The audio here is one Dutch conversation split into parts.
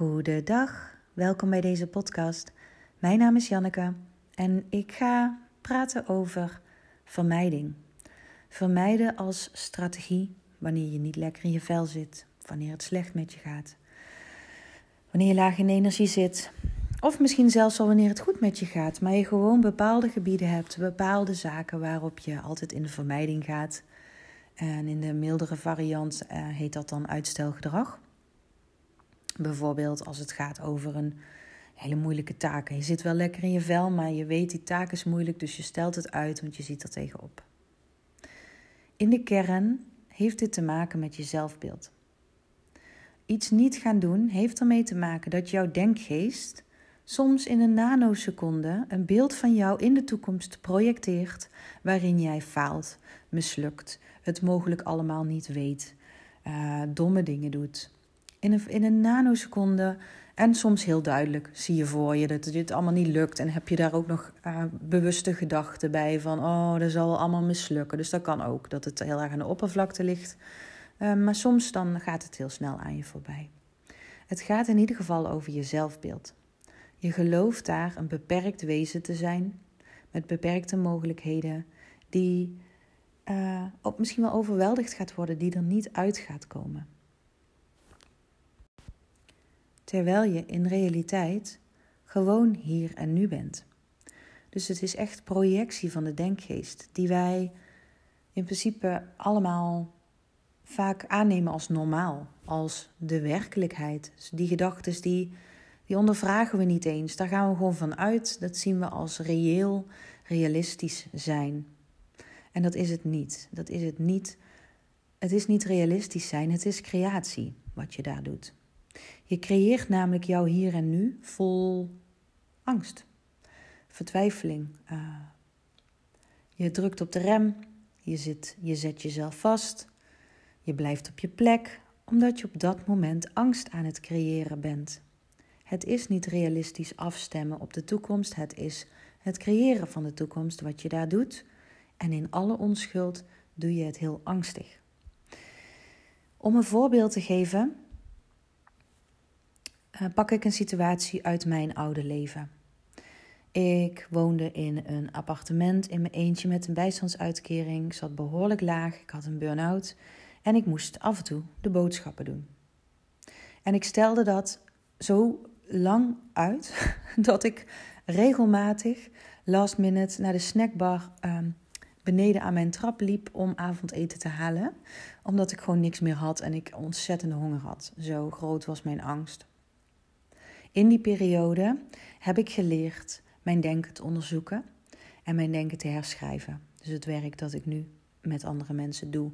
Goedendag, welkom bij deze podcast. Mijn naam is Janneke en ik ga praten over vermijding. Vermijden als strategie wanneer je niet lekker in je vel zit, wanneer het slecht met je gaat, wanneer je laag in energie zit, of misschien zelfs al wanneer het goed met je gaat, maar je gewoon bepaalde gebieden hebt, bepaalde zaken waarop je altijd in de vermijding gaat. En in de mildere variant uh, heet dat dan uitstelgedrag. Bijvoorbeeld als het gaat over een hele moeilijke taak. Je zit wel lekker in je vel, maar je weet die taak is moeilijk, dus je stelt het uit, want je ziet er tegenop. In de kern heeft dit te maken met je zelfbeeld. Iets niet gaan doen heeft ermee te maken dat jouw denkgeest soms in een nanoseconde een beeld van jou in de toekomst projecteert waarin jij faalt, mislukt, het mogelijk allemaal niet weet, uh, domme dingen doet. In een, in een nanoseconde en soms heel duidelijk zie je voor je dat dit allemaal niet lukt. En heb je daar ook nog uh, bewuste gedachten bij van, oh, dat zal allemaal mislukken. Dus dat kan ook, dat het heel erg aan de oppervlakte ligt. Uh, maar soms dan gaat het heel snel aan je voorbij. Het gaat in ieder geval over je zelfbeeld. Je gelooft daar een beperkt wezen te zijn, met beperkte mogelijkheden, die uh, op misschien wel overweldigd gaat worden, die er niet uit gaat komen. Terwijl je in realiteit gewoon hier en nu bent. Dus het is echt projectie van de denkgeest, die wij in principe allemaal vaak aannemen als normaal, als de werkelijkheid. Dus die gedachten die die ondervragen we niet eens. Daar gaan we gewoon van uit. Dat zien we als reëel, realistisch zijn. En dat is het niet. Dat is het niet. Het is niet realistisch zijn, het is creatie wat je daar doet. Je creëert namelijk jouw hier en nu vol angst, vertwijfeling. Uh, je drukt op de rem, je, zit, je zet jezelf vast, je blijft op je plek, omdat je op dat moment angst aan het creëren bent. Het is niet realistisch afstemmen op de toekomst. Het is het creëren van de toekomst wat je daar doet. En in alle onschuld doe je het heel angstig. Om een voorbeeld te geven, pak ik een situatie uit mijn oude leven. Ik woonde in een appartement in mijn eentje met een bijstandsuitkering. Ik zat behoorlijk laag, ik had een burn-out en ik moest af en toe de boodschappen doen. En ik stelde dat zo lang uit dat ik regelmatig last minute naar de snackbar um, beneden aan mijn trap liep om avondeten te halen. Omdat ik gewoon niks meer had en ik ontzettende honger had. Zo groot was mijn angst. In die periode heb ik geleerd mijn denken te onderzoeken en mijn denken te herschrijven. Dus het werk dat ik nu met andere mensen doe.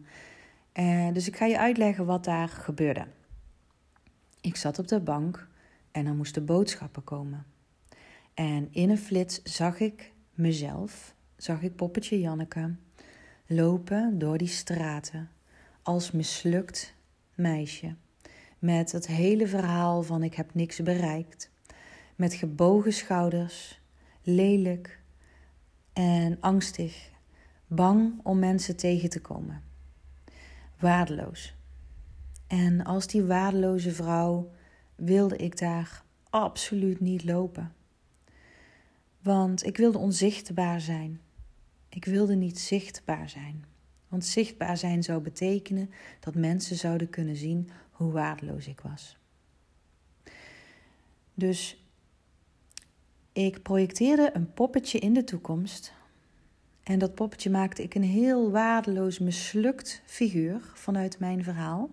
Uh, dus ik ga je uitleggen wat daar gebeurde. Ik zat op de bank en er moesten boodschappen komen. En in een flits zag ik mezelf, zag ik poppetje Janneke, lopen door die straten als mislukt meisje. Met het hele verhaal van ik heb niks bereikt. Met gebogen schouders, lelijk en angstig, bang om mensen tegen te komen. Waardeloos. En als die waardeloze vrouw wilde ik daar absoluut niet lopen. Want ik wilde onzichtbaar zijn. Ik wilde niet zichtbaar zijn. Want zichtbaar zijn zou betekenen dat mensen zouden kunnen zien hoe waardeloos ik was. Dus ik projecteerde een poppetje in de toekomst. En dat poppetje maakte ik een heel waardeloos, mislukt figuur vanuit mijn verhaal.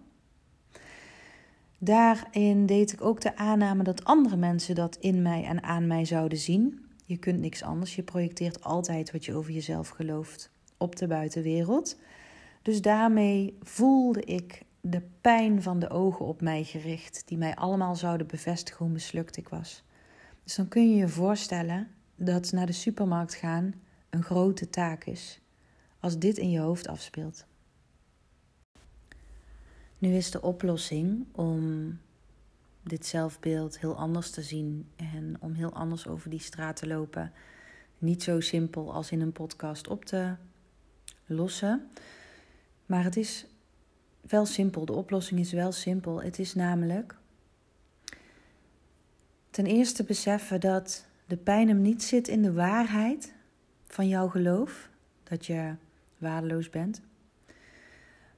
Daarin deed ik ook de aanname dat andere mensen dat in mij en aan mij zouden zien. Je kunt niks anders. Je projecteert altijd wat je over jezelf gelooft op de buitenwereld. Dus daarmee voelde ik de pijn van de ogen op mij gericht, die mij allemaal zouden bevestigen hoe mislukt ik was. Dus dan kun je je voorstellen dat naar de supermarkt gaan een grote taak is, als dit in je hoofd afspeelt. Nu is de oplossing om dit zelfbeeld heel anders te zien en om heel anders over die straat te lopen. Niet zo simpel als in een podcast op te lossen. Maar het is wel simpel. De oplossing is wel simpel. Het is namelijk Ten eerste beseffen dat de pijn hem niet zit in de waarheid van jouw geloof, dat je waardeloos bent.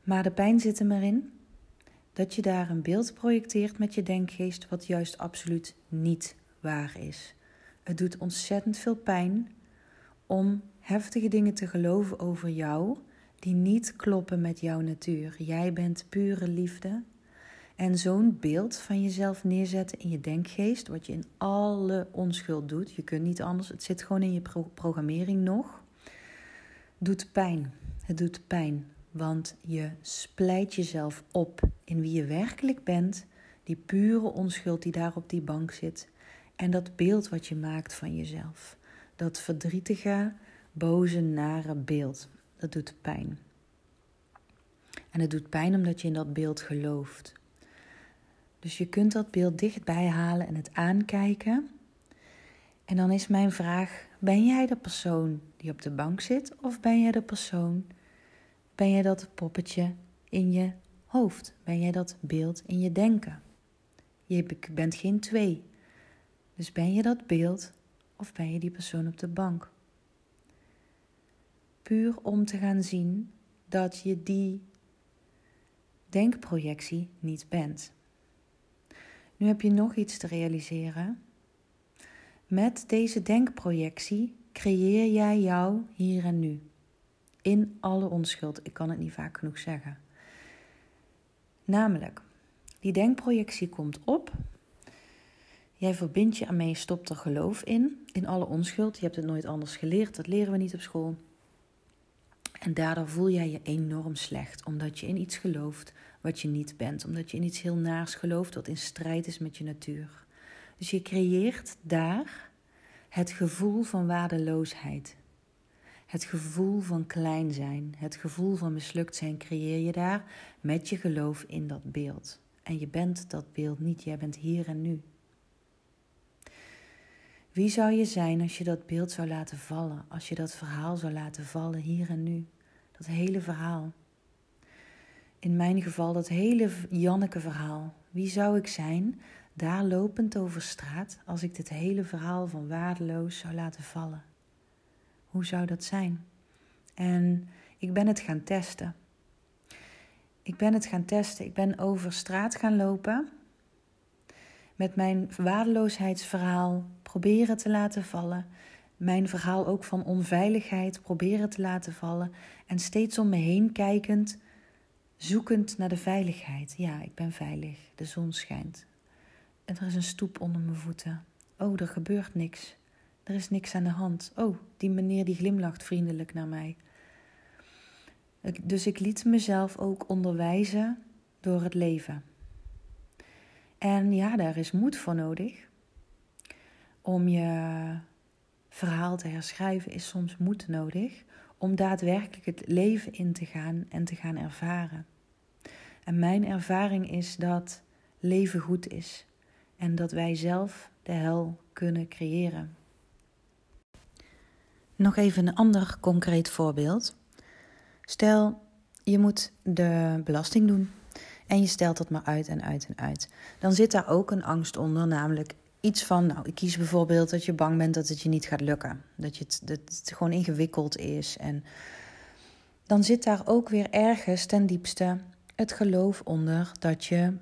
Maar de pijn zit hem erin dat je daar een beeld projecteert met je denkgeest wat juist absoluut niet waar is. Het doet ontzettend veel pijn om heftige dingen te geloven over jou die niet kloppen met jouw natuur. Jij bent pure liefde. En zo'n beeld van jezelf neerzetten in je denkgeest, wat je in alle onschuld doet, je kunt niet anders, het zit gewoon in je programmering nog, doet pijn. Het doet pijn, want je splijt jezelf op in wie je werkelijk bent, die pure onschuld die daar op die bank zit, en dat beeld wat je maakt van jezelf. Dat verdrietige, boze, nare beeld. Dat doet pijn. En het doet pijn omdat je in dat beeld gelooft. Dus je kunt dat beeld dichtbij halen en het aankijken. En dan is mijn vraag: ben jij de persoon die op de bank zit of ben jij de persoon? Ben jij dat poppetje in je hoofd? Ben jij dat beeld in je denken? Je bent geen twee. Dus ben je dat beeld of ben je die persoon op de bank? Puur om te gaan zien dat je die denkprojectie niet bent. Nu heb je nog iets te realiseren. Met deze denkprojectie creëer jij jou hier en nu. In alle onschuld. Ik kan het niet vaak genoeg zeggen. Namelijk, die denkprojectie komt op. Jij verbindt je ermee, stopt er geloof in. In alle onschuld. Je hebt het nooit anders geleerd. Dat leren we niet op school. En daardoor voel jij je enorm slecht, omdat je in iets gelooft wat je niet bent, omdat je in iets heel naars gelooft wat in strijd is met je natuur. Dus je creëert daar het gevoel van waardeloosheid. Het gevoel van klein zijn, het gevoel van mislukt zijn creëer je daar met je geloof in dat beeld. En je bent dat beeld niet, jij bent hier en nu. Wie zou je zijn als je dat beeld zou laten vallen, als je dat verhaal zou laten vallen hier en nu? Dat hele verhaal. In mijn geval dat hele Janneke verhaal. Wie zou ik zijn, daar lopend over straat, als ik dit hele verhaal van waardeloos zou laten vallen? Hoe zou dat zijn? En ik ben het gaan testen. Ik ben het gaan testen. Ik ben over straat gaan lopen. Met mijn waardeloosheidsverhaal proberen te laten vallen mijn verhaal ook van onveiligheid proberen te laten vallen en steeds om me heen kijkend, zoekend naar de veiligheid. Ja, ik ben veilig, de zon schijnt. En er is een stoep onder mijn voeten. Oh, er gebeurt niks. Er is niks aan de hand. Oh, die meneer die glimlacht vriendelijk naar mij. Dus ik liet mezelf ook onderwijzen door het leven. En ja, daar is moed voor nodig. Om je verhaal te herschrijven is soms moed nodig om daadwerkelijk het leven in te gaan en te gaan ervaren. En mijn ervaring is dat leven goed is en dat wij zelf de hel kunnen creëren. Nog even een ander concreet voorbeeld. Stel, je moet de belasting doen en je stelt dat maar uit en uit en uit. Dan zit daar ook een angst onder, namelijk iets van, nou, ik kies bijvoorbeeld dat je bang bent dat het je niet gaat lukken. Dat, je het, dat het gewoon ingewikkeld is. En dan zit daar ook weer ergens ten diepste het geloof onder dat je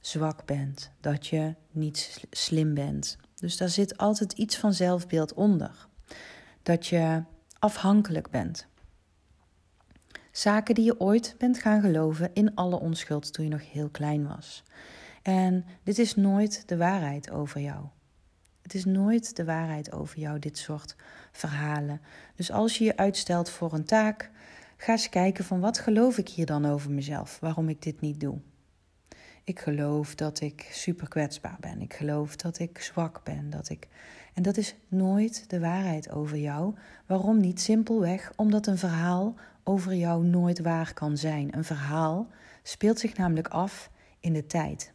zwak bent. Dat je niet slim bent. Dus daar zit altijd iets van zelfbeeld onder. Dat je afhankelijk bent. Zaken die je ooit bent gaan geloven in alle onschuld toen je nog heel klein was. En dit is nooit de waarheid over jou. Het is nooit de waarheid over jou, dit soort verhalen. Dus als je je uitstelt voor een taak, ga eens kijken van wat geloof ik hier dan over mezelf, waarom ik dit niet doe. Ik geloof dat ik super kwetsbaar ben. Ik geloof dat ik zwak ben. Dat ik... En dat is nooit de waarheid over jou. Waarom niet? Simpelweg omdat een verhaal over jou nooit waar kan zijn. Een verhaal speelt zich namelijk af in de tijd.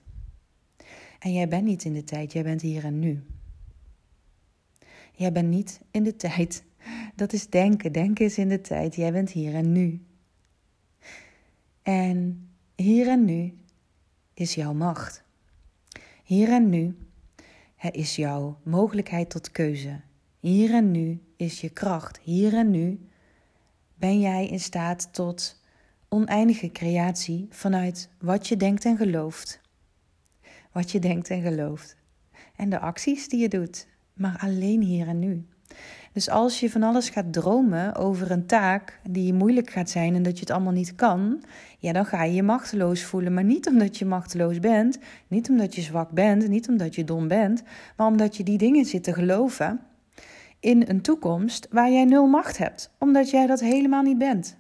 En jij bent niet in de tijd, jij bent hier en nu. Jij bent niet in de tijd. Dat is denken. Denken is in de tijd. Jij bent hier en nu. En hier en nu is jouw macht. Hier en nu is jouw mogelijkheid tot keuze. Hier en nu is je kracht. Hier en nu ben jij in staat tot oneindige creatie vanuit wat je denkt en gelooft. Wat je denkt en gelooft. En de acties die je doet, maar alleen hier en nu. Dus als je van alles gaat dromen over een taak die moeilijk gaat zijn en dat je het allemaal niet kan, ja, dan ga je je machteloos voelen. Maar niet omdat je machteloos bent, niet omdat je zwak bent, niet omdat je dom bent, maar omdat je die dingen zit te geloven in een toekomst waar jij nul macht hebt, omdat jij dat helemaal niet bent.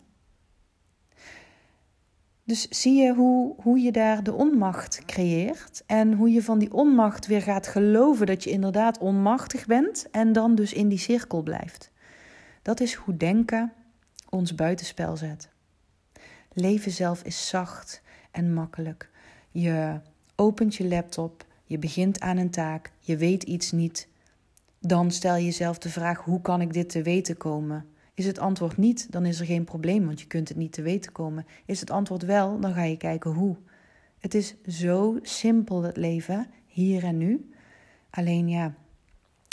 Dus zie je hoe, hoe je daar de onmacht creëert en hoe je van die onmacht weer gaat geloven dat je inderdaad onmachtig bent en dan dus in die cirkel blijft. Dat is hoe denken ons buitenspel zet. Leven zelf is zacht en makkelijk. Je opent je laptop, je begint aan een taak, je weet iets niet. Dan stel je jezelf de vraag: hoe kan ik dit te weten komen? Is het antwoord niet, dan is er geen probleem, want je kunt het niet te weten komen. Is het antwoord wel, dan ga je kijken hoe. Het is zo simpel het leven, hier en nu. Alleen ja,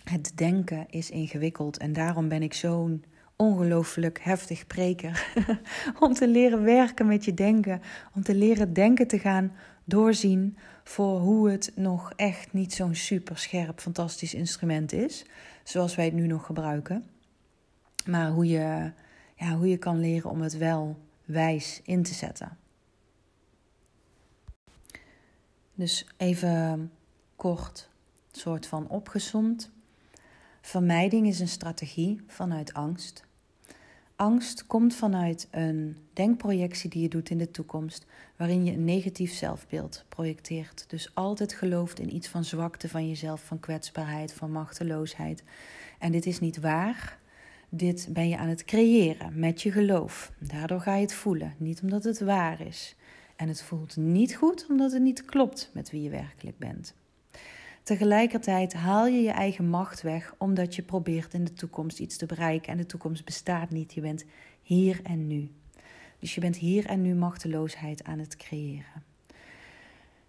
het denken is ingewikkeld en daarom ben ik zo'n ongelooflijk heftig preker. om te leren werken met je denken, om te leren denken te gaan doorzien voor hoe het nog echt niet zo'n super scherp, fantastisch instrument is, zoals wij het nu nog gebruiken. Maar hoe je, ja, hoe je kan leren om het wel wijs in te zetten. Dus even kort, soort van opgezond. Vermijding is een strategie vanuit angst. Angst komt vanuit een denkprojectie die je doet in de toekomst, waarin je een negatief zelfbeeld projecteert. Dus altijd gelooft in iets van zwakte van jezelf, van kwetsbaarheid, van machteloosheid. En dit is niet waar. Dit ben je aan het creëren met je geloof. Daardoor ga je het voelen, niet omdat het waar is. En het voelt niet goed omdat het niet klopt met wie je werkelijk bent. Tegelijkertijd haal je je eigen macht weg omdat je probeert in de toekomst iets te bereiken en de toekomst bestaat niet. Je bent hier en nu. Dus je bent hier en nu machteloosheid aan het creëren.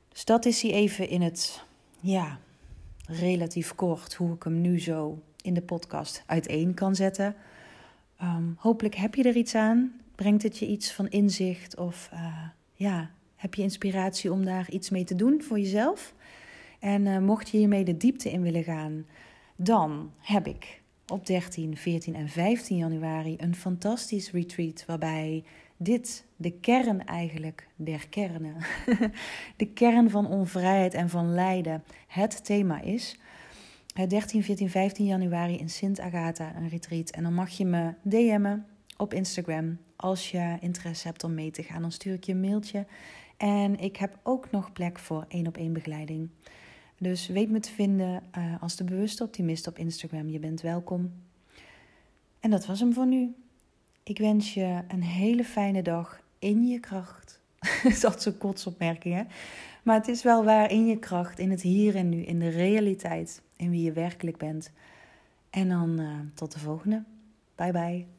Dus dat is hier even in het, ja, relatief kort hoe ik hem nu zo in de podcast uiteen kan zetten. Ehm, hopelijk heb je er iets aan. Brengt het je iets van inzicht of uh, ja, heb je inspiratie om daar iets mee te doen voor jezelf? En uh, mocht je hiermee de diepte in willen gaan, dan heb ik op 13, 14 en 15 januari een fantastisch retreat waarbij dit de kern eigenlijk der kernen, de kern van onvrijheid en van lijden, het thema is. 13, 14, 15 januari in Sint Agatha een retreat. En dan mag je me DM'en op Instagram als je interesse hebt om mee te gaan. Dan stuur ik je een mailtje. En ik heb ook nog plek voor één op één begeleiding. Dus weet me te vinden uh, als de bewuste optimist op Instagram. Je bent welkom. En dat was hem voor nu. Ik wens je een hele fijne dag in je kracht. dat is een kotsopmerking, hè? Maar het is wel waar in je kracht, in het hier en nu, in de realiteit, in wie je werkelijk bent. En dan uh, tot de volgende. Bye bye.